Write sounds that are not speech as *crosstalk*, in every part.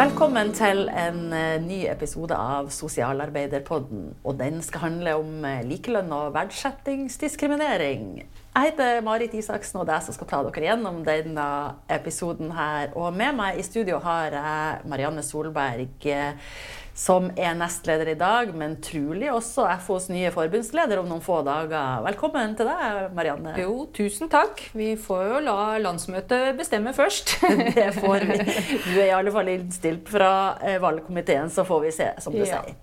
Velkommen til en eh, ny episode av Sosialarbeiderpodden. Og den skal handle om eh, likelønn og verdsettingsdiskriminering. Jeg heter Marit Isaksen, og det er jeg som skal ta dere gjennom denne episoden her. Og med meg i studio har jeg Marianne Solberg, eh, som er nestleder i dag, men trolig også FOs nye forbundsleder om noen få dager. Velkommen til deg, Marianne. Jo, tusen takk. Vi får jo la landsmøtet bestemme først. *laughs* Det får vi. Du er i alle fall innstilt fra eh, valgkomiteen, så får vi se, som du Ja. sier.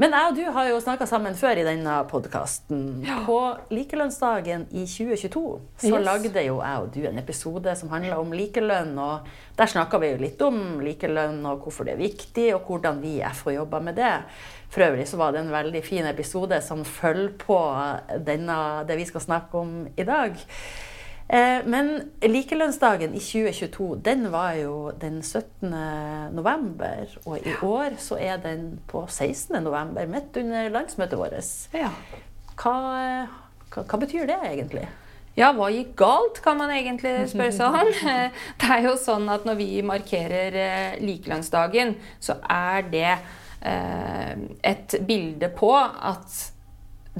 Men jeg og du har jo snakka sammen før i denne podkasten. Ja. På likelønnsdagen i 2022 så Yes. lagde jo jeg og du en episode som handla om likelønn. og Der snakka vi jo litt om likelønn og hvorfor det er viktig, og hvordan vi i FH jobber med det. For øvrig så var det en veldig fin episode som følger på denne, det vi skal snakke om i dag. Eh, Men likelønnsdagen i 2022, den var jo den 17. november. Og i år så er den på 16. november, midt under landsmøtet vårt. Ja. Hva, hva, hva betyr det egentlig? Ja, hva gikk galt, kan man egentlig spørre seg om. *laughs* Det er jo sånn at når vi markerer eh, likelønnsdagen, så er det eh, et bilde på at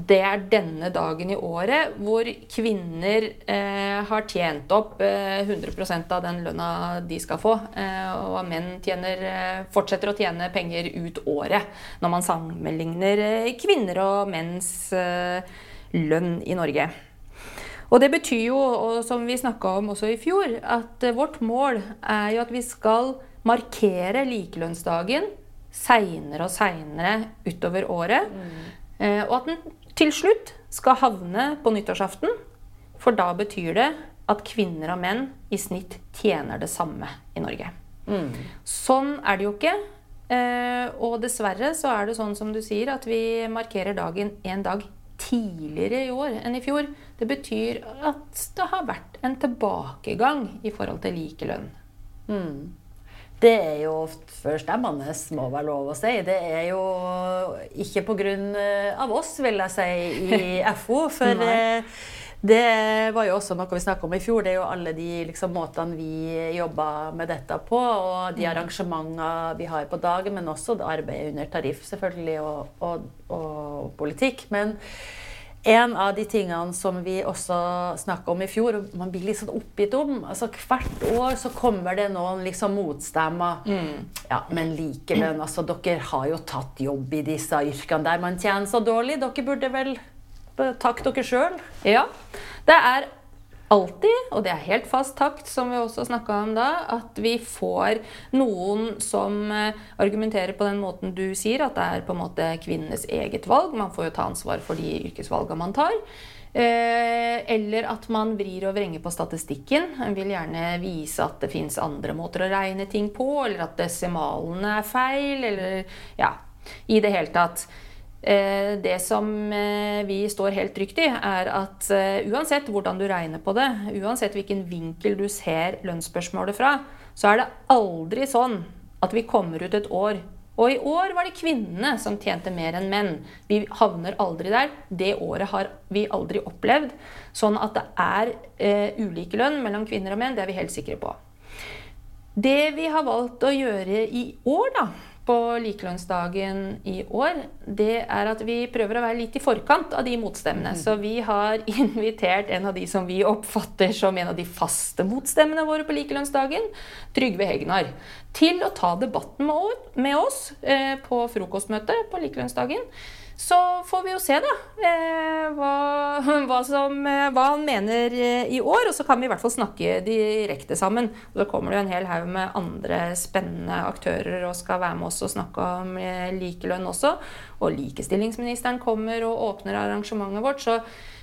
det er denne dagen i året hvor kvinner eh, har tjent opp eh, 100% av den lønna de skal få. Eh, og menn tjener, eh, fortsetter å tjene penger ut året når man sammenligner eh, kvinner og menns eh, lønn i Norge. Og det betyr jo, og som vi snakka om også i fjor, at vårt mål er jo at vi skal markere likelønnsdagen seinere og seinere utover året. Eh, og at den til slutt skal havne på nyttårsaften. For da betyr det at kvinner og menn i snitt tjener det samme i Norge. Sånn er det jo ikke. Eh, og dessverre så er det sånn som du sier, at vi markerer dagen en dag tidligere i år enn i fjor. Det betyr at det har vært en tilbakegang i forhold til likelønn. Det er jo forstemmende, må være lov å si. Det er jo ikke pga. oss, vil jeg si, i *laughs* FO. For eh, det var jo også noe vi snakka om i fjor. Det er jo alle de liksom, måtene vi jobber med dette på, og de arrangementene vi har på dagen, men også arbeidet under tariff, selvfølgelig, og, og, og politikk. Men en av de tingene som vi også snakka om i fjor, og man blir litt sånn oppgitt om altså Hvert år så kommer det noen liksom motstemmer. Ja, men likelønn, altså dere har jo tatt jobb i disse yrkene der man tjener så dårlig. Dere burde vel takke dere sjøl? Ja, det er alltid, og det er helt fast takt, som vi også snakka om da, at vi får noen som eh, argumenterer på den måten du sier, at det er på en måte kvinnenes eget valg. Man får jo ta ansvar for de yrkesvalgene man tar. Eh, eller at man vrir og vrenger på statistikken. Man vil gjerne vise at det fins andre måter å regne ting på, eller at desimalene er feil, eller ja, i det hele tatt. Eh, Det som eh, vi står helt trygt i, er at eh, uansett hvordan du regner på det, uansett hvilken vinkel du ser lønnsspørsmålet fra, så er det aldri sånn at vi kommer ut et år og i år var det kvinnene som tjente mer enn menn. Vi havner aldri der. Det året har vi aldri opplevd. Sånn at det er eh, ulike lønn mellom kvinner og menn, det er vi helt sikre på. Det vi har valgt å gjøre i år, da, på likelønnsdagen i år, det er at vi prøver å være litt i forkant av de motstemmene. Så vi har *laughs* invitert en av de som vi oppfatter som en av de faste motstemmene våre på likelønnsdagen, Trygve Hegnar, til å ta debatten med oss eh, på frokostmøtet på likelønnsdagen. Så får vi jo se, da, eh, hva, *laughs* hva, som, eh, hva han mener eh, i år. Og så kan vi i hvert fall snakke direkte sammen. Og så kommer det jo en hel haug med andre spennende aktører og skal være med oss og snakke om likelønn også. Og likestillingsministeren kommer og åpner arrangementet vårt. Så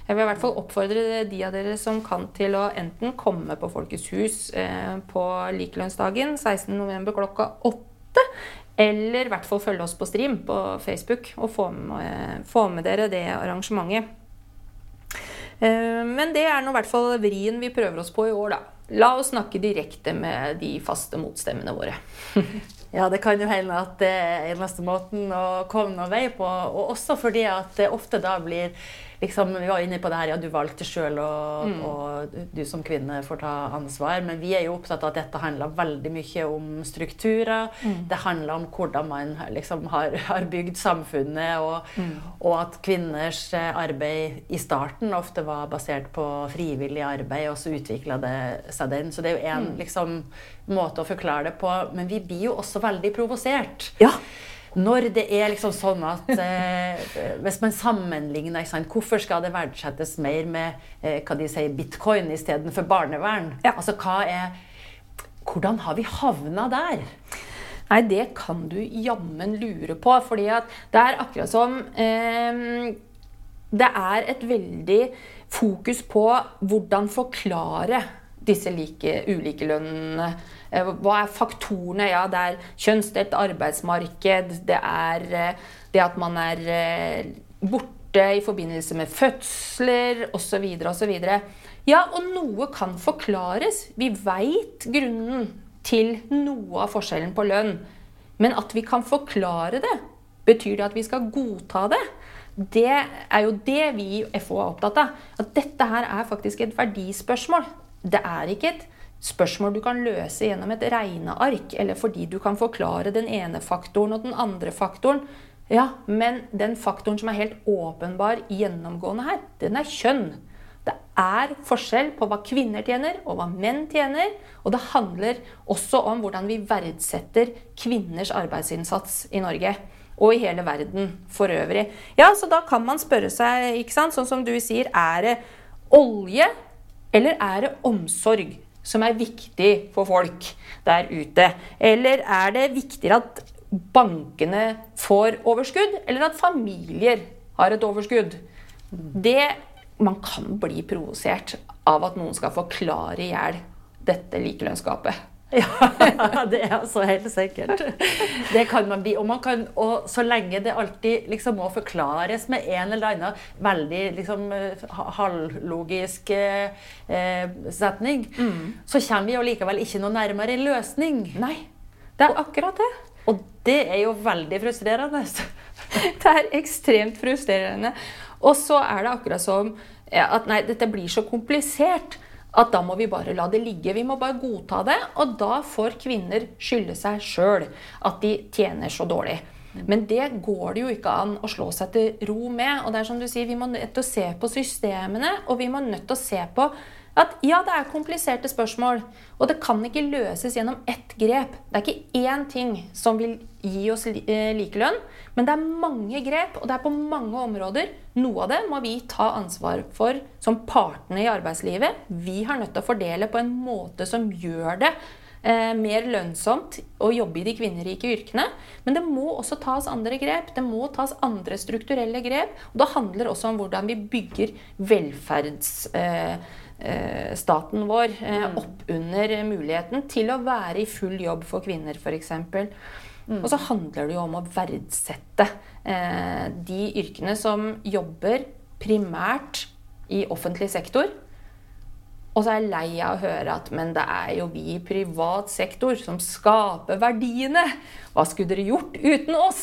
jeg vil i hvert fall oppfordre de av dere som kan til å enten komme på Folkets hus på likelønnsdagen 16.11. klokka åtte. Eller i hvert fall følge oss på stream på Facebook og få med, få med dere det arrangementet. Eh, Men det er nå i hvert fall vrien vi prøver oss på i år, da. La oss snakke direkte med de faste motstemmene våre. *laughs* Ja, det kan jo hende at det er eneste måten å komme noen vei på. Og også fordi at det ofte da blir liksom, Vi var inne på det her, ja, du valgte sjøl, og, Mm. og du som kvinne får ta ansvar. Men vi er jo opptatt av at dette handler veldig mye om strukturer. Mm. Det handler om hvordan man liksom har, har bygd samfunnet, og, Mm. og at kvinners eh, arbeid i starten ofte var basert på frivillig arbeid, og så utvikla det seg den. Så det er jo Mm. en liksom, måte å forklare det på. Men vi blir jo også veldig provosert. Ja. Når det er liksom sånn at eh, Hvis man sammenligner sant, Hvorfor skal det verdsettes mer med eh, hva de sier, bitcoin istedenfor barnevern? Ja. Altså, hva er Hvordan har vi havna der? Nei, det kan du jammen lure på. fordi det er akkurat som eh, Det er et veldig fokus på hvordan forklare disse like, ulike lønnene. Eh, Hva er faktorene? Ja, det er kjønnsdelt arbeidsmarked. Det er eh, det at man er eh, borte i forbindelse med fødsler osv. osv. Ja, og noe kan forklares. Vi veit grunnen til noe av forskjellen på lønn. Men at vi kan forklare det, betyr det at vi skal godta det? Det er jo det vi i FO er opptatt av. At dette her er faktisk et verdispørsmål. Det er ikke et spørsmål du kan løse gjennom et regneark, eller fordi du kan forklare den ene faktoren og den andre faktoren. Ja, men den faktoren som er helt åpenbar gjennomgående her, den er kjønn. Det er forskjell på hva kvinner tjener og hva menn tjener. Og det handler også om hvordan vi verdsetter kvinners arbeidsinnsats i Norge. Og i hele verden for øvrig. Ja, så da kan man spørre seg, ikke sant, sånn som du sier, er det olje eller er det omsorg som er viktig for folk der ute? Eller er det viktigere at bankene får overskudd, eller at familier har et overskudd? Det Man kan bli provosert av at noen skal forklare i hjel dette likelønnsgapet. Ja, *laughs* det er altså helt sikkert. Det kan man bli. Og, man kan, og så lenge det alltid liksom må forklares med en eller annen veldig liksom, halvlogisk eh, setning, så kommer vi jo likevel ikke noe nærmere en løsning. Nei, det er akkurat det. Og det er jo veldig frustrerende. *laughs* Det er ekstremt frustrerende. Og så er det akkurat som at nei, dette blir så komplisert at da må vi bare la det ligge. Vi må bare godta det, og da får kvinner skylde seg sjøl at de tjener så dårlig. Men det går det jo ikke an å slå seg til ro med. Og det er som du sier, Vi må nødt til å se på systemene, og vi må nødt til å se på at ja, det er kompliserte spørsmål, og det kan ikke løses gjennom ett grep. Det er ikke én ting som vil gi oss eh, likelønn, men det er mange grep, og det er på mange områder. Noe av det må vi ta ansvar for som partene i arbeidslivet. Vi har nødt til å fordele på en måte som gjør det eh, mer lønnsomt å jobbe i de kvinnerike yrkene. Men det må også tas andre grep. Det må tas andre strukturelle grep. Og det handler også om hvordan vi bygger velferdsstaten eh, staten vår eh, opp under muligheten til å være i full jobb for kvinner, f.eks. Og så handler det jo om å verdsette eh, de yrkene som jobber primært i offentlig sektor. Og så er jeg lei av å høre at men det er jo vi i privat sektor som skaper verdiene. Hva skulle dere gjort uten oss?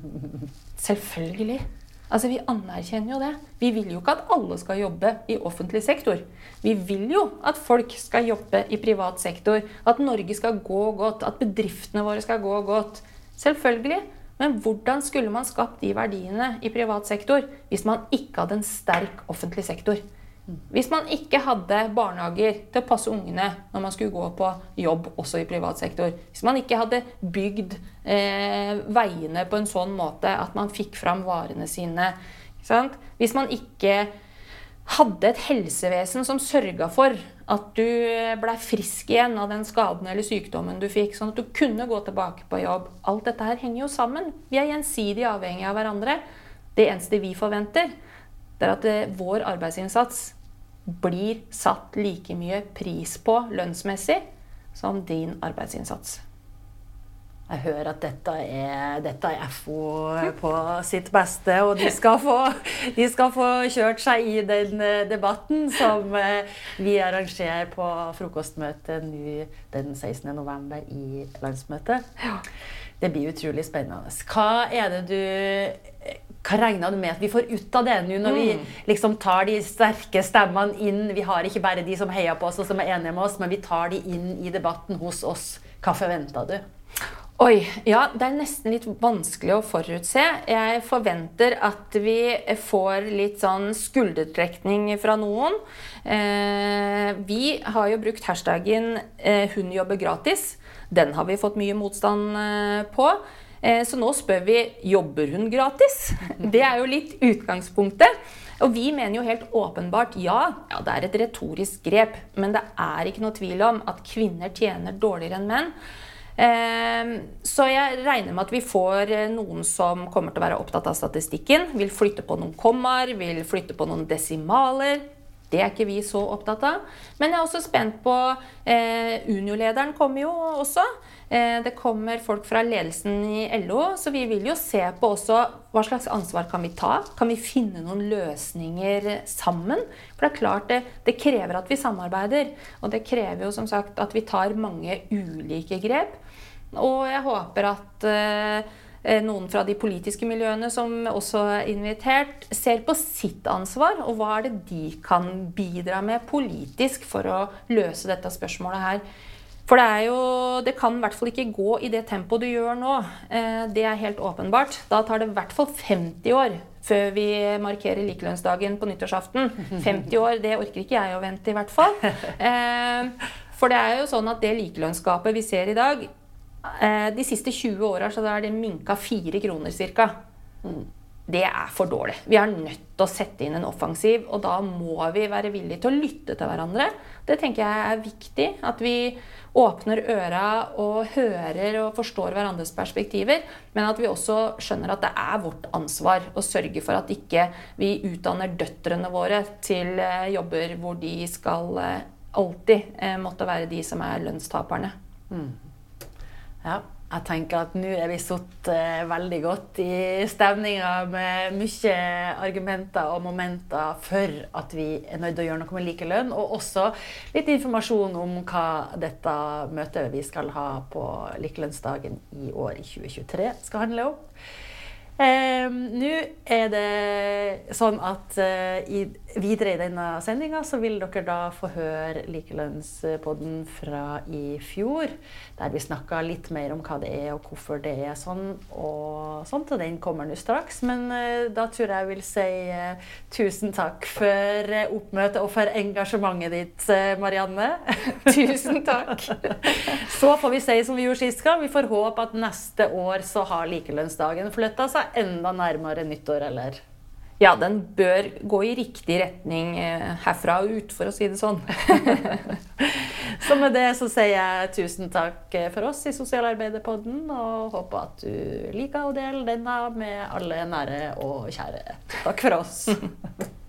*laughs* Selvfølgelig. Altså, Vi anerkjenner jo det. Vi vil jo ikke at alle skal jobbe i offentlig sektor. Vi vil jo at folk skal jobbe i privat sektor. At Norge skal gå godt. At bedriftene våre skal gå godt. Selvfølgelig. Men hvordan skulle man skapt de verdiene i privat sektor hvis man ikke hadde en sterk offentlig sektor? Hvis man ikke hadde barnehager til å passe ungene når man skulle gå på jobb også i privat sektor. Hvis man ikke hadde bygd eh, veiene på en sånn måte at man fikk fram varene sine. Hvis man ikke hadde et helsevesen som sørga for at du blei frisk igjen av den skaden eller sykdommen du fikk, sånn at du kunne gå tilbake på jobb. Alt dette her henger jo sammen. Vi er gjensidig avhengige av hverandre. Det eneste vi forventer, det er at eh, vår arbeidsinnsats blir satt like mye pris på lønnsmessig som din arbeidsinnsats. Jeg hører at dette er, dette er FO på sitt beste, og de skal, få, de skal få kjørt seg i den eh, debatten som eh, vi arrangerer på frokostmøtet nå den 16. november i landsmøtet. Det blir utrolig spennende. Hva er det du hva regner du med at vi får ut av det nå når vi liksom tar de sterke stemmene inn? Vi har ikke bare de som heier på oss og som er enige med oss, men vi tar de inn i debatten hos oss. Hva forventer du? Oi, ja, det er nesten litt vanskelig å forutse. Jeg forventer at vi får litt sånn skuldertrekning fra noen. Eh, vi har jo brukt hashtaggen eh, 'hun jobber gratis'. Den har vi fått mye motstand eh, på. Eh, så nå spør vi jobber hun gratis. *laughs* Det er jo litt utgangspunktet. Og vi mener jo helt åpenbart ja, ja, det er et retorisk grep. Men det er ikke noe tvil om at kvinner tjener dårligere enn menn. Ehm, så jeg regner med at vi får eh, noen som kommer til å være opptatt av statistikken. Vil flytte på noen kommaer, vil flytte på noen desimaler. Det er ikke vi så opptatt av. Men jeg er også spent på eh, Unio-lederen kommer jo også. Eh, det kommer folk fra ledelsen i LO, så vi vil jo se på også hva slags ansvar kan vi ta. Kan vi finne noen løsninger sammen? For det er klart det, det krever at vi samarbeider. Og det krever jo som sagt at vi tar mange ulike grep. Og jeg håper at eh, noen fra de politiske miljøene som også er invitert, ser på sitt ansvar, og hva er det de kan bidra med politisk for å løse dette spørsmålet her. For det, er jo, det kan i hvert fall ikke gå i det tempoet du gjør nå. Eh, det er helt åpenbart. Da tar det i hvert fall 50 år før vi markerer likelønnsdagen på nyttårsaften. *laughs* 50 år, det orker ikke jeg å vente, i hvert fall. *laughs* Eh, for det er jo sånn at det likelønnsgapet vi ser i dag, Eh, de siste 20 åra er det minka fire kroner ca. Mm. Det er for dårlig. Vi er nødt til å sette inn en offensiv, og da må vi være villige til å lytte til hverandre. Det tenker jeg er viktig. At vi åpner øra og hører og forstår hverandres perspektiver. Men at vi også skjønner at det er vårt ansvar å sørge for at ikke vi utdanner døtrene våre til eh, jobber hvor de skal eh, alltid måtte være de som er lønnstaperne. Mm. Ja. Jeg tenker at nå er vi satt uh, veldig godt i stemninga med mye argumenter og momenter for at vi er nødt til å gjøre noe med likelønn. Og også litt informasjon om hva dette møtet vi skal ha på likelønnsdagen i år i 2023 skal handle om. Uh, Nå er det sånn at eh, i, videre i denne sendinga så vil dere da få høre likelønnspodden fra i fjor. Der vi snakka litt mer om hva det er og hvorfor det er sånn. og sånt, og Den kommer nå straks. Men eh, da tror jeg jeg vil si tusen takk for oppmøtet og for engasjementet ditt, Marianne. *laughs* tusen takk. *laughs* så får vi si som vi gjorde sist gang. Vi får håpe at neste år så har likelønnsdagen flytta seg enda nærmere nyttår, eller? Ja, den bør gå i riktig retning eh, herfra og ut, for å si det sånn. *laughs* så med det så sier jeg tusen takk eh, for oss i Sosialarbeiderpodden, og håper at du liker å dele denne med alle nære og kjære. Takk for oss. *laughs*